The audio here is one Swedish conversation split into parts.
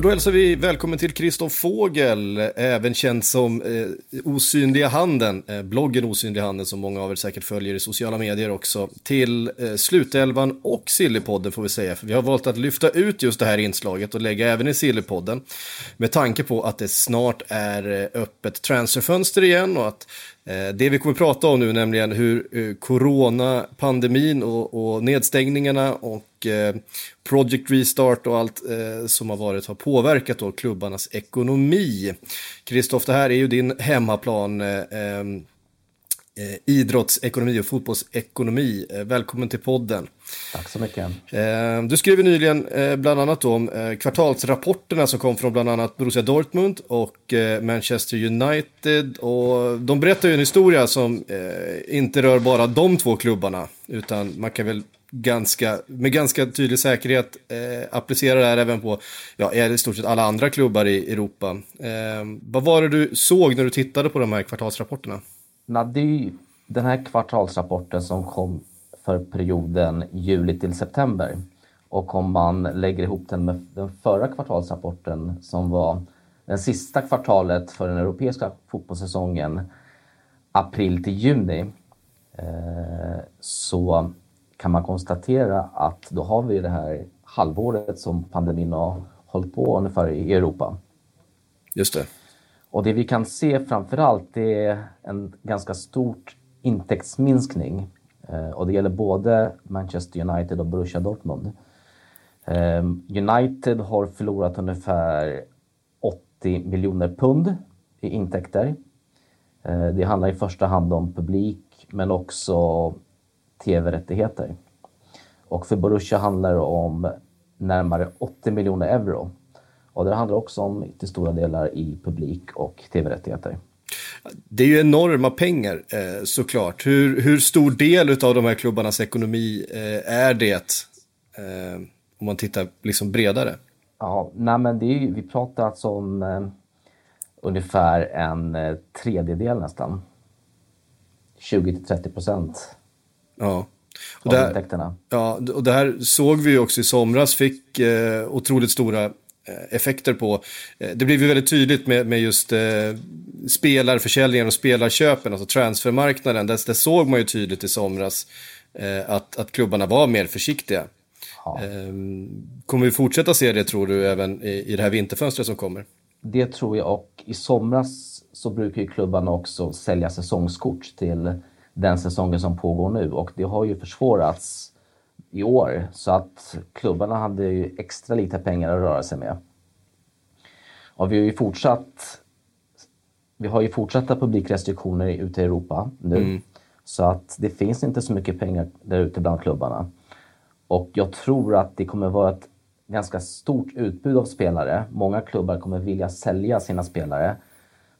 Och då hälsar vi välkommen till Kristoff Fågel, även känd som eh, Osynliga Handen, eh, bloggen Osynliga Handen som många av er säkert följer i sociala medier också, till eh, Slutelvan och Sillypodden får vi säga, för vi har valt att lyfta ut just det här inslaget och lägga även i Sillypodden med tanke på att det snart är eh, öppet transferfönster igen och att Eh, det vi kommer att prata om nu, nämligen hur eh, coronapandemin och, och nedstängningarna och eh, Project Restart och allt eh, som har varit har påverkat då klubbarnas ekonomi. Kristoff, det här är ju din hemmaplan eh, idrottsekonomi och fotbollsekonomi. Eh, välkommen till podden. Tack så mycket. Eh, du skrev nyligen eh, bland annat om eh, kvartalsrapporterna som kom från bland annat Borussia Dortmund och eh, Manchester United. Och de berättar ju en historia som eh, inte rör bara de två klubbarna, utan man kan väl ganska, med ganska tydlig säkerhet eh, applicera det här även på ja, i stort sett alla andra klubbar i Europa. Eh, vad var det du såg när du tittade på de här kvartalsrapporterna? Nady, den här kvartalsrapporten som kom för perioden juli till september och om man lägger ihop den med den förra kvartalsrapporten som var den sista kvartalet för den europeiska fotbollssäsongen april till juni eh, så kan man konstatera att då har vi det här halvåret som pandemin har hållit på ungefär i Europa. Just det. Och det vi kan se framförallt är en ganska stor intäktsminskning. Eh, och det gäller både Manchester United och Borussia Dortmund. Ehm, United har förlorat ungefär 80 miljoner pund i intäkter. Eh, det handlar i första hand om publik men också tv-rättigheter. Och för Borussia handlar det om närmare 80 miljoner euro. Och det handlar också om till stora delar i publik och tv-rättigheter. Det är ju enorma pengar eh, såklart. Hur, hur stor del av de här klubbarnas ekonomi eh, är det? Eh, om man tittar liksom bredare. Ja, nej men det är vi pratar alltså om ungefär en tredjedel nästan. 20 till 30 procent. Ja. Och av intäkterna. Ja, och det här såg vi också i somras, fick eh, otroligt stora effekter på. Eh, det blev ju väldigt tydligt med, med just eh, spelarförsäljningen och spelarköpen, alltså transfermarknaden. Där, där såg man ju tydligt i somras eh, att, att klubbarna var mer försiktiga. Ja. Eh, kommer vi fortsätta se det tror du även i, i det här vinterfönstret som kommer? Det tror jag och i somras så brukar ju klubbarna också sälja säsongskort till den säsongen som pågår nu och det har ju försvårats i år. Så att klubbarna hade ju extra lite pengar att röra sig med. Och vi har ju fortsatt vi har ju fortsatta publikrestriktioner ute i Europa nu. Mm. Så att det finns inte så mycket pengar där ute bland klubbarna. Och jag tror att det kommer vara ett ganska stort utbud av spelare. Många klubbar kommer vilja sälja sina spelare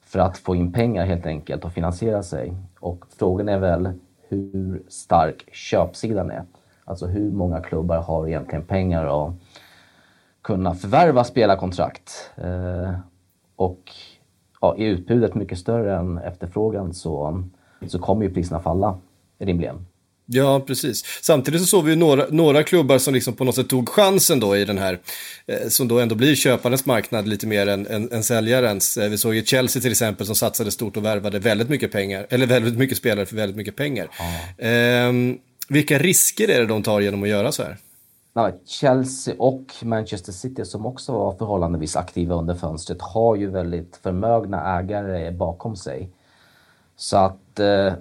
för att få in pengar helt enkelt och finansiera sig. Och frågan är väl hur stark köpsidan är. Alltså hur många klubbar har egentligen pengar att kunna förvärva spelarkontrakt? Eh, och ja, är utbudet mycket större än efterfrågan så, så kommer ju priserna falla rimligen. Ja, precis. Samtidigt så såg vi några, några klubbar som liksom på något sätt tog chansen då i den här, eh, som då ändå blir köparens marknad lite mer än, än, än säljarens. Eh, vi såg ju Chelsea till exempel som satsade stort och värvade väldigt mycket pengar, eller väldigt mycket spelare för väldigt mycket pengar. Ja. Eh, vilka risker är det de tar genom att göra så här? Chelsea och Manchester City som också var förhållandevis aktiva under fönstret har ju väldigt förmögna ägare bakom sig. Så att eh,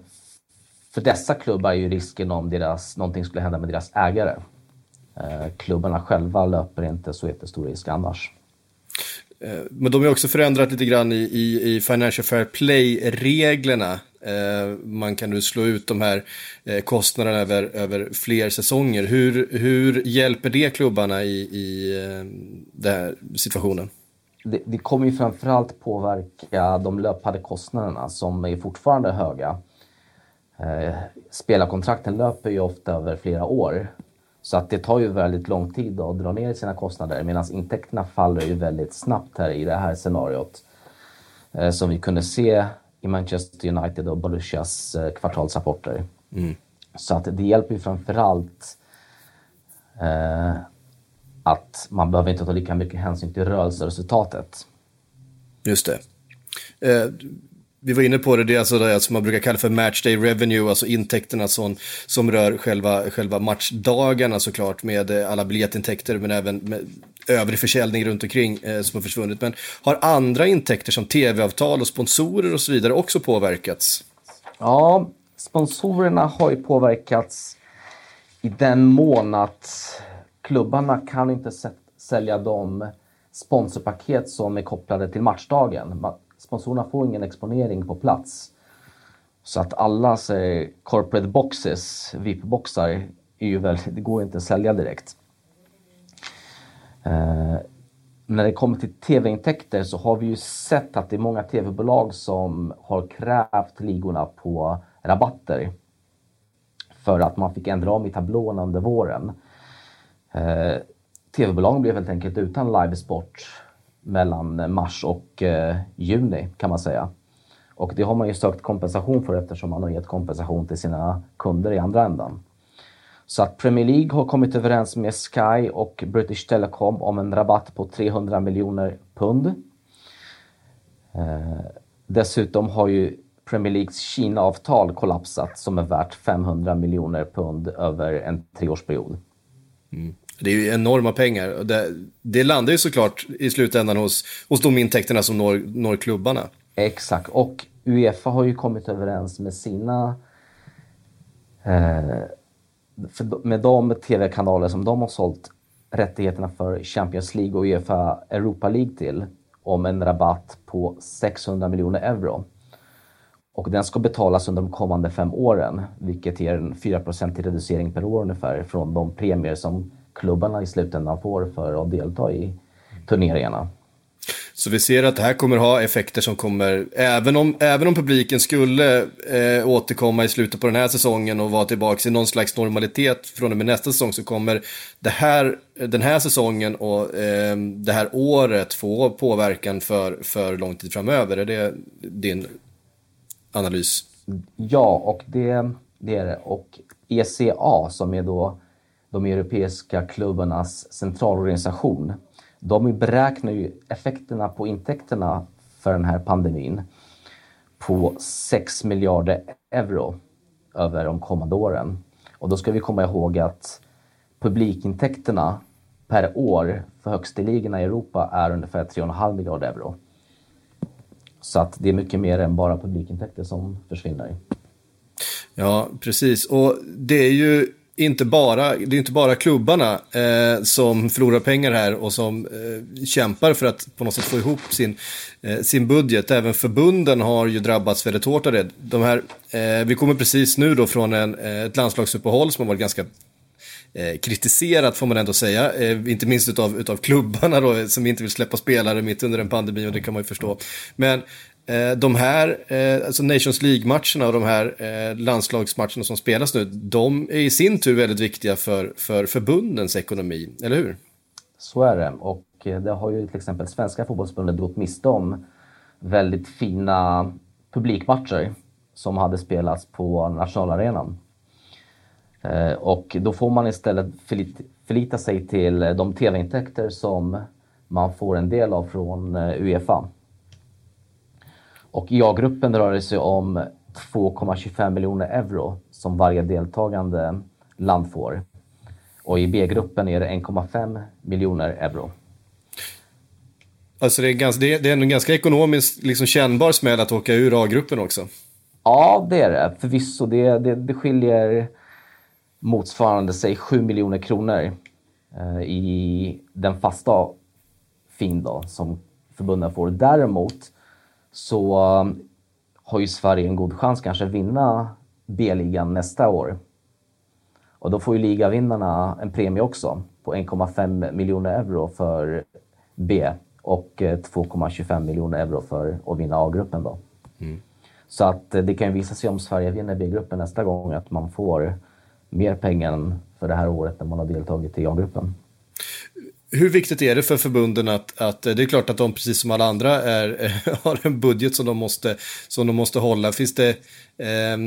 för dessa klubbar är ju risken om deras, någonting skulle hända med deras ägare. Eh, klubbarna själva löper inte så jättestor risk annars. Eh, men de har också förändrat lite grann i, i, i Financial Fair Play-reglerna. Eh, man kan nu slå ut de här eh, kostnaderna över, över fler säsonger. Hur, hur hjälper det klubbarna i, i den här situationen? Det, det kommer ju framförallt påverka de löpande kostnaderna som är fortfarande höga. Spelarkontrakten löper ju ofta över flera år så att det tar ju väldigt lång tid att dra ner sina kostnader medan intäkterna faller ju väldigt snabbt här i det här scenariot. Eh, som vi kunde se i Manchester United och Borussias eh, kvartalsrapporter. Mm. Så att det hjälper ju framförallt eh, att man behöver inte ta lika mycket hänsyn till rörelseresultatet. Just det. Eh, vi var inne på det, det är alltså det som man brukar kalla för matchday revenue, alltså intäkterna som, som rör själva, själva matchdagarna såklart med eh, alla biljettintäkter men även med övrig försäljning runt omkring eh, som har försvunnit. Men har andra intäkter som tv-avtal och sponsorer och så vidare också påverkats? Ja, sponsorerna har ju påverkats i den mån att klubbarna kan inte sälja de sponsorpaket som är kopplade till matchdagen. Sponsorerna får ingen exponering på plats. Så att alla säger, corporate boxes, VIP-boxar, det går inte att sälja direkt. Eh, när det kommer till tv-intäkter så har vi ju sett att det är många tv-bolag som har krävt ligorna på rabatter. För att man fick ändra om i tablån under våren. Eh, tv-bolagen blev helt enkelt utan livesport mellan eh, mars och eh, juni kan man säga. Och det har man ju sökt kompensation för eftersom man har gett kompensation till sina kunder i andra ändan. Så att Premier League har kommit överens med Sky och British Telecom om en rabatt på 300 miljoner pund. Eh, dessutom har ju Premier Leagues Kina-avtal kollapsat som är värt 500 miljoner pund över en treårsperiod. Mm. Det är ju enorma pengar. Det, det landar ju såklart i slutändan hos, hos de intäkterna som når, når klubbarna. Exakt, och Uefa har ju kommit överens med sina eh, med de tv-kanaler som de har sålt rättigheterna för Champions League och Uefa Europa League till om en rabatt på 600 miljoner euro. Och den ska betalas under de kommande fem åren, vilket ger en 4 i reducering per år ungefär från de premier som klubbarna i slutändan får för att delta i turneringarna. Så vi ser att det här kommer ha effekter som kommer, även om, även om publiken skulle eh, återkomma i slutet på den här säsongen och vara tillbaka i någon slags normalitet från och med nästa säsong så kommer det här, den här säsongen och eh, det här året få påverkan för, för lång tid framöver. Är det din analys? Ja, och det, det är det. Och ECA som är då de europeiska klubbarnas centralorganisation. De beräknar ju effekterna på intäkterna för den här pandemin på 6 miljarder euro över de kommande åren. Och då ska vi komma ihåg att publikintäkterna per år för högsteligorna i Europa är ungefär 3,5 miljarder euro. Så att det är mycket mer än bara publikintäkter som försvinner. Ja, precis. Och det är ju inte bara, det är inte bara klubbarna eh, som förlorar pengar här och som eh, kämpar för att på något sätt få ihop sin, eh, sin budget. Även förbunden har ju drabbats väldigt hårt av det. De här, eh, vi kommer precis nu då från en, eh, ett landslagsuppehåll som har varit ganska eh, kritiserat får man ändå säga, eh, inte minst utav, utav klubbarna då, som inte vill släppa spelare mitt under en pandemi och det kan man ju förstå. Men Eh, Eh, de här, eh, alltså Nations League-matcherna och de här eh, landslagsmatcherna som spelas nu, de är i sin tur väldigt viktiga för, för förbundens ekonomi, eller hur? Så är det, och det har ju till exempel Svenska fotbollsförbundet gått miste om väldigt fina publikmatcher som hade spelats på nationalarenan. Och då får man istället förlita sig till de tv-intäkter som man får en del av från Uefa. Och i A-gruppen rör det sig om 2,25 miljoner euro som varje deltagande land får. Och i B-gruppen är det 1,5 miljoner euro. Alltså det är, ganska, det är en ganska ekonomiskt liksom kännbar smäll att åka ur A-gruppen också. Ja, det är det. Förvisso. Det, det, det skiljer motsvarande sig 7 miljoner kronor eh, i den fasta fin då, som förbunden får. Däremot så um, har ju Sverige en god chans kanske att vinna B-ligan nästa år. Och då får ju ligavinnarna en premie också på 1,5 miljoner euro för B och 2,25 eh, miljoner euro för att vinna A-gruppen. Då. Mm. Så att eh, det kan ju visa sig om Sverige vinner B-gruppen nästa gång att man får mer pengar för det här året när man har deltagit i A-gruppen. Hur viktigt är det för förbunden att, att eh, det är klart att de precis som alla andra är, har en budget som de måste, som de måste hålla. Finns det, eh,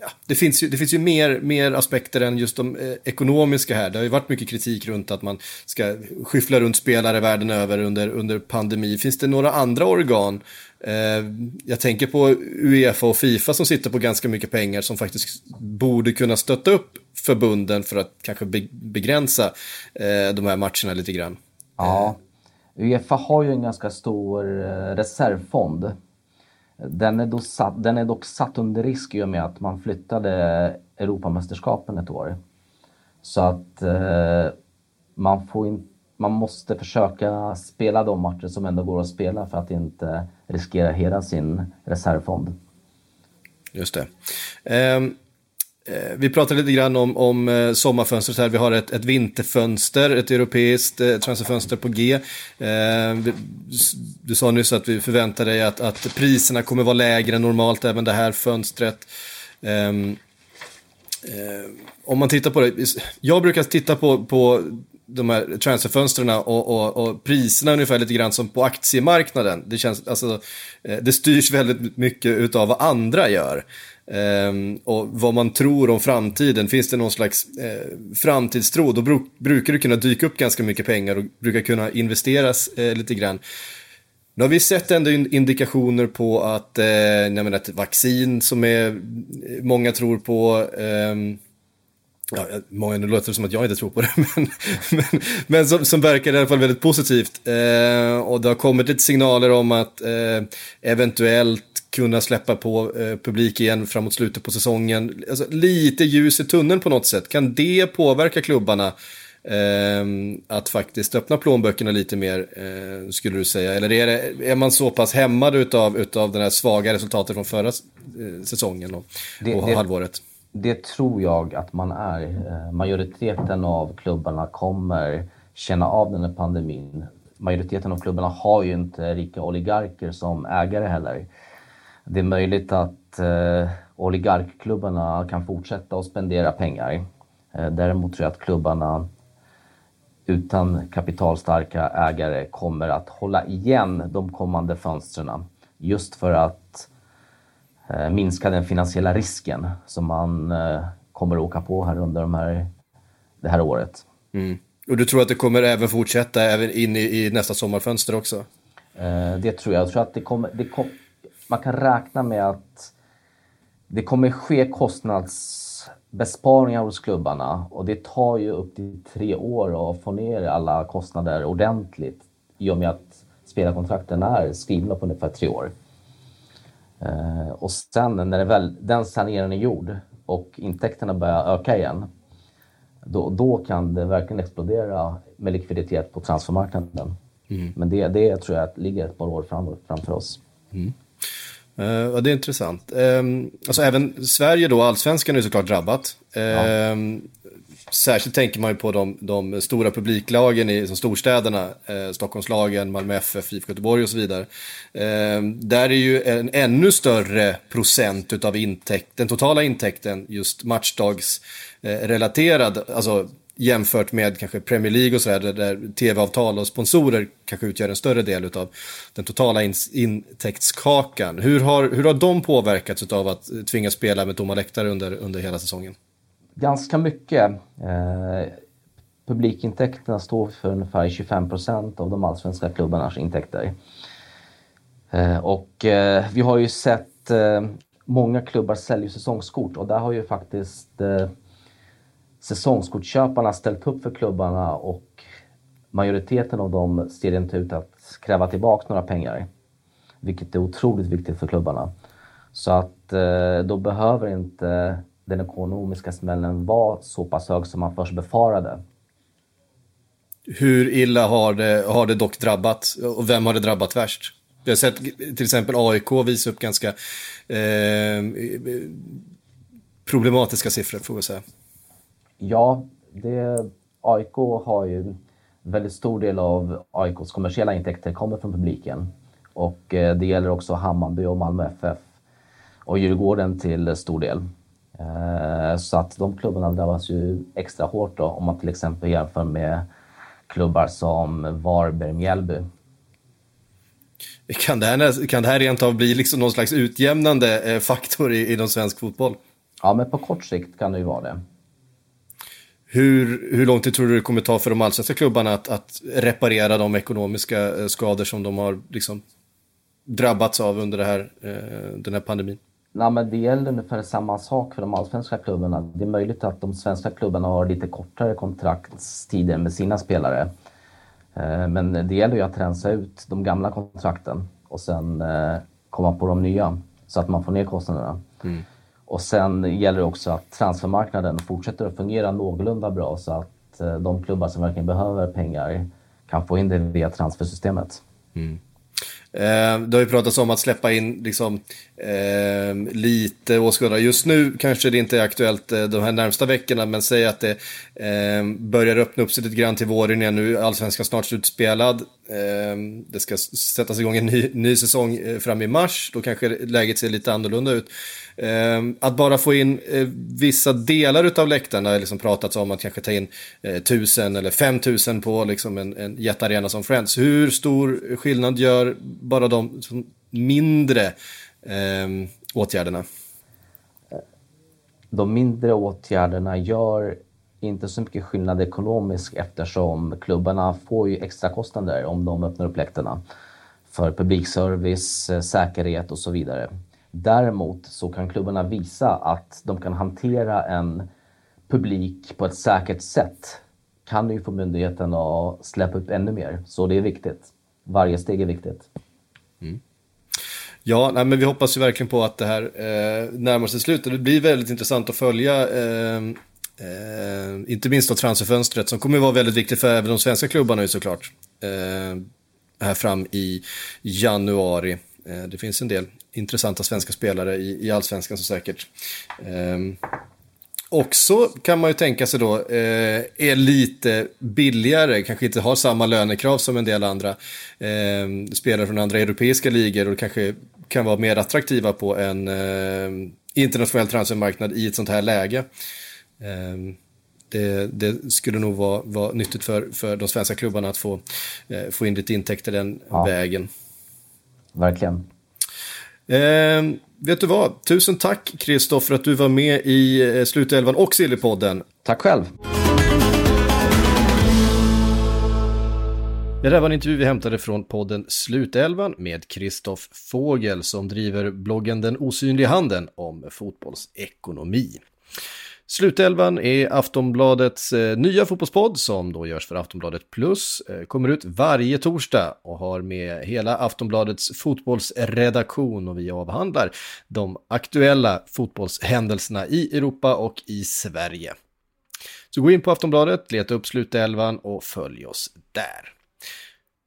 ja, det, finns ju, det finns ju mer, mer aspekter än just de eh, ekonomiska här. Det har ju varit mycket kritik runt att man ska skyffla runt spelare världen över under, under pandemi. Finns det några andra organ? Eh, jag tänker på Uefa och Fifa som sitter på ganska mycket pengar som faktiskt borde kunna stötta upp förbunden för att kanske be, begränsa eh, de här matcherna lite grann. Ja, Uefa har ju en ganska stor eh, reservfond den är, satt, den är dock satt under risk i och med att man flyttade Europamästerskapen ett år. Så att eh, man, får in, man måste försöka spela de matcher som ändå går att spela för att inte riskera hela sin reservfond. Just det. Um... Eh, vi pratade lite grann om, om eh, sommarfönstret här. Vi har ett, ett vinterfönster, ett europeiskt eh, transferfönster på G. Eh, du sa nyss att vi förväntar dig att, att priserna kommer vara lägre än normalt även det här fönstret. Ehm, eh, om man tittar på det, jag brukar titta på, på de här transferfönstren och, och, och, priserna ungefär lite grann som på aktiemarknaden. Det, känns, alltså, eh, det styrs väldigt mycket av vad andra gör. Um, och vad man tror om framtiden, finns det någon slags uh, framtidstro, då bro- brukar det kunna dyka upp ganska mycket pengar och brukar kunna investeras uh, lite grann. Nu har vi sett ändå indikationer på att, uh, jag menar, ett vaccin som är, många tror på, um, Ja, många, nu låter det som att jag inte tror på det, men, men, men som, som verkar i alla fall väldigt positivt. Eh, och det har kommit lite signaler om att eh, eventuellt kunna släppa på eh, publik igen framåt slutet på säsongen. Alltså, lite ljus i tunneln på något sätt. Kan det påverka klubbarna eh, att faktiskt öppna plånböckerna lite mer, eh, skulle du säga? Eller är, det, är man så pass hämmad utav, utav den här svaga resultatet från förra eh, säsongen och, det, och halvåret? Det tror jag att man är. Eh, majoriteten av klubbarna kommer känna av den här pandemin. Majoriteten av klubbarna har ju inte rika oligarker som ägare heller. Det är möjligt att eh, oligarkklubbarna kan fortsätta att spendera pengar. Eh, däremot tror jag att klubbarna utan kapitalstarka ägare kommer att hålla igen de kommande fönstren. Just för att eh, minska den finansiella risken som man eh, kommer att åka på här under de här, det här året. Mm. Och du tror att det kommer även fortsätta även in i, i nästa sommarfönster också? Eh, det tror jag. Jag tror att det kommer, det kom, man kan räkna med att det kommer ske kostnadsbesparingar hos klubbarna och det tar ju upp till tre år att få ner alla kostnader ordentligt i och med att spelarkontrakten är skrivna på ungefär tre år. Eh, och sen när väl, den saneringen är gjord och intäkterna börjar öka igen, då, då kan det verkligen explodera med likviditet på transfermarknaden. Mm. Men det, det tror jag ligger ett par år fram, framför oss. Mm. Uh, det är intressant. Um, alltså även Sverige då, allsvenskan är såklart drabbat. Ja. Särskilt tänker man ju på de, de stora publiklagen i som storstäderna, eh, Stockholmslagen, Malmö FF, IFK Göteborg och så vidare. Eh, där är ju en ännu större procent utav intäkt, den totala intäkten just matchdagsrelaterad, eh, alltså jämfört med kanske Premier League och sådär, där tv-avtal och sponsorer kanske utgör en större del av den totala in intäktskakan. Hur har, hur har de påverkats av att eh, tvingas spela med tomma läktare under, under hela säsongen? Ganska mycket. Eh, publikintäkterna står för ungefär 25 procent av de allsvenska klubbarnas intäkter. Eh, och eh, vi har ju sett eh, många klubbar sälja säsongskort och där har ju faktiskt eh, säsongskortsköparna ställt upp för klubbarna och majoriteten av dem ser inte ut att kräva tillbaka några pengar. Vilket är otroligt viktigt för klubbarna. Så att eh, då behöver inte den ekonomiska smällen vara så pass hög som man först befarade. Hur illa har det, har det dock drabbat och vem har det drabbat värst? Vi har sett till exempel AIK visa upp ganska eh, problematiska siffror får vi säga. Ja, det, AIK har ju väldigt stor del av AIKs kommersiella intäkter kommer från publiken. Och eh, det gäller också Hammarby och Malmö FF och Djurgården till stor del. Eh, så att de klubbarna drabbas ju extra hårt då, om man till exempel jämför med klubbar som Varberg, Mjällby. Kan det här, kan det här rent av bli liksom någon slags utjämnande eh, faktor i, inom svensk fotboll? Ja, men på kort sikt kan det ju vara det. Hur, hur lång tid tror du det kommer ta för de allsvenska klubbarna att, att reparera de ekonomiska eh, skador som de har liksom drabbats av under här, den här pandemin? Nej, men det gäller ungefär samma sak för de allsvenska klubbarna. Det är möjligt att de svenska klubbarna har lite kortare kontraktstider med sina spelare. Eh, men det gäller ju att rensa ut de gamla kontrakten och sen komma på de nya så att man får ner kostnaderna. Mm. Och sen gäller det också att transfermarknaden fortsätter att fungera någorlunda bra så att eh, de klubbar som verkligen behöver pengar kan få in det via transfersystemet. Mm. Eh, det har ju pratats om att släppa in liksom, eh, lite åskådare. Just nu kanske det inte är aktuellt eh, de här närmsta veckorna, men säg att det eh, börjar öppna upp sig lite grann till våren igen. Nu är allsvenskan snart slutspelad. Eh, det ska sättas igång en ny, ny säsong eh, fram i mars. Då kanske läget ser lite annorlunda ut. Eh, att bara få in eh, vissa delar av läktaren, det har liksom pratats om att kanske ta in eh, tusen eller fem tusen på liksom en, en jättearena som Friends. Hur stor skillnad gör bara de mindre eh, åtgärderna? De mindre åtgärderna gör inte så mycket skillnad ekonomiskt eftersom klubbarna får ju extra kostnader om de öppnar upp läktarna för publikservice, eh, säkerhet och så vidare. Däremot så kan klubbarna visa att de kan hantera en publik på ett säkert sätt. Kan ju få myndigheten att släppa upp ännu mer. Så det är viktigt. Varje steg är viktigt. Mm. Ja, nej, men vi hoppas ju verkligen på att det här eh, närmar sig slutet. Det blir väldigt intressant att följa eh, eh, inte minst då transferfönstret som kommer att vara väldigt viktigt för även de svenska klubbarna ju såklart. Eh, här fram i januari. Eh, det finns en del intressanta svenska spelare i, i allsvenskan så säkert. Eh, Också kan man ju tänka sig då, eh, är lite billigare, kanske inte har samma lönekrav som en del andra eh, spelare från andra europeiska ligor och kanske kan vara mer attraktiva på en eh, internationell transfermarknad i ett sånt här läge. Eh, det, det, skulle nog vara, vara nyttigt för, för de svenska klubbarna att få, eh, få in lite intäkter den ja. vägen. Verkligen. Eh, vet du vad? Tusen tack Kristoffer för att du var med i eh, Slutelvan och Sillypodden. Tack själv. Det där var en intervju vi hämtade från podden Slutelvan med Kristoff Fågel som driver bloggen Den osynliga handen om fotbollsekonomi. Slutelvan är Aftonbladets eh, nya fotbollspodd som då görs för Aftonbladet Plus. Eh, kommer ut varje torsdag och har med hela Aftonbladets fotbollsredaktion och vi avhandlar de aktuella fotbollshändelserna i Europa och i Sverige. Så gå in på Aftonbladet, leta upp Slutelvan och följ oss där.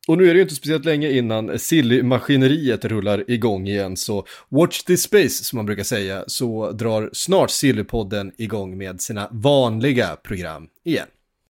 Och nu är det ju inte speciellt länge innan Silly-maskineriet rullar igång igen, så watch this space som man brukar säga, så drar snart Silly-podden igång med sina vanliga program igen.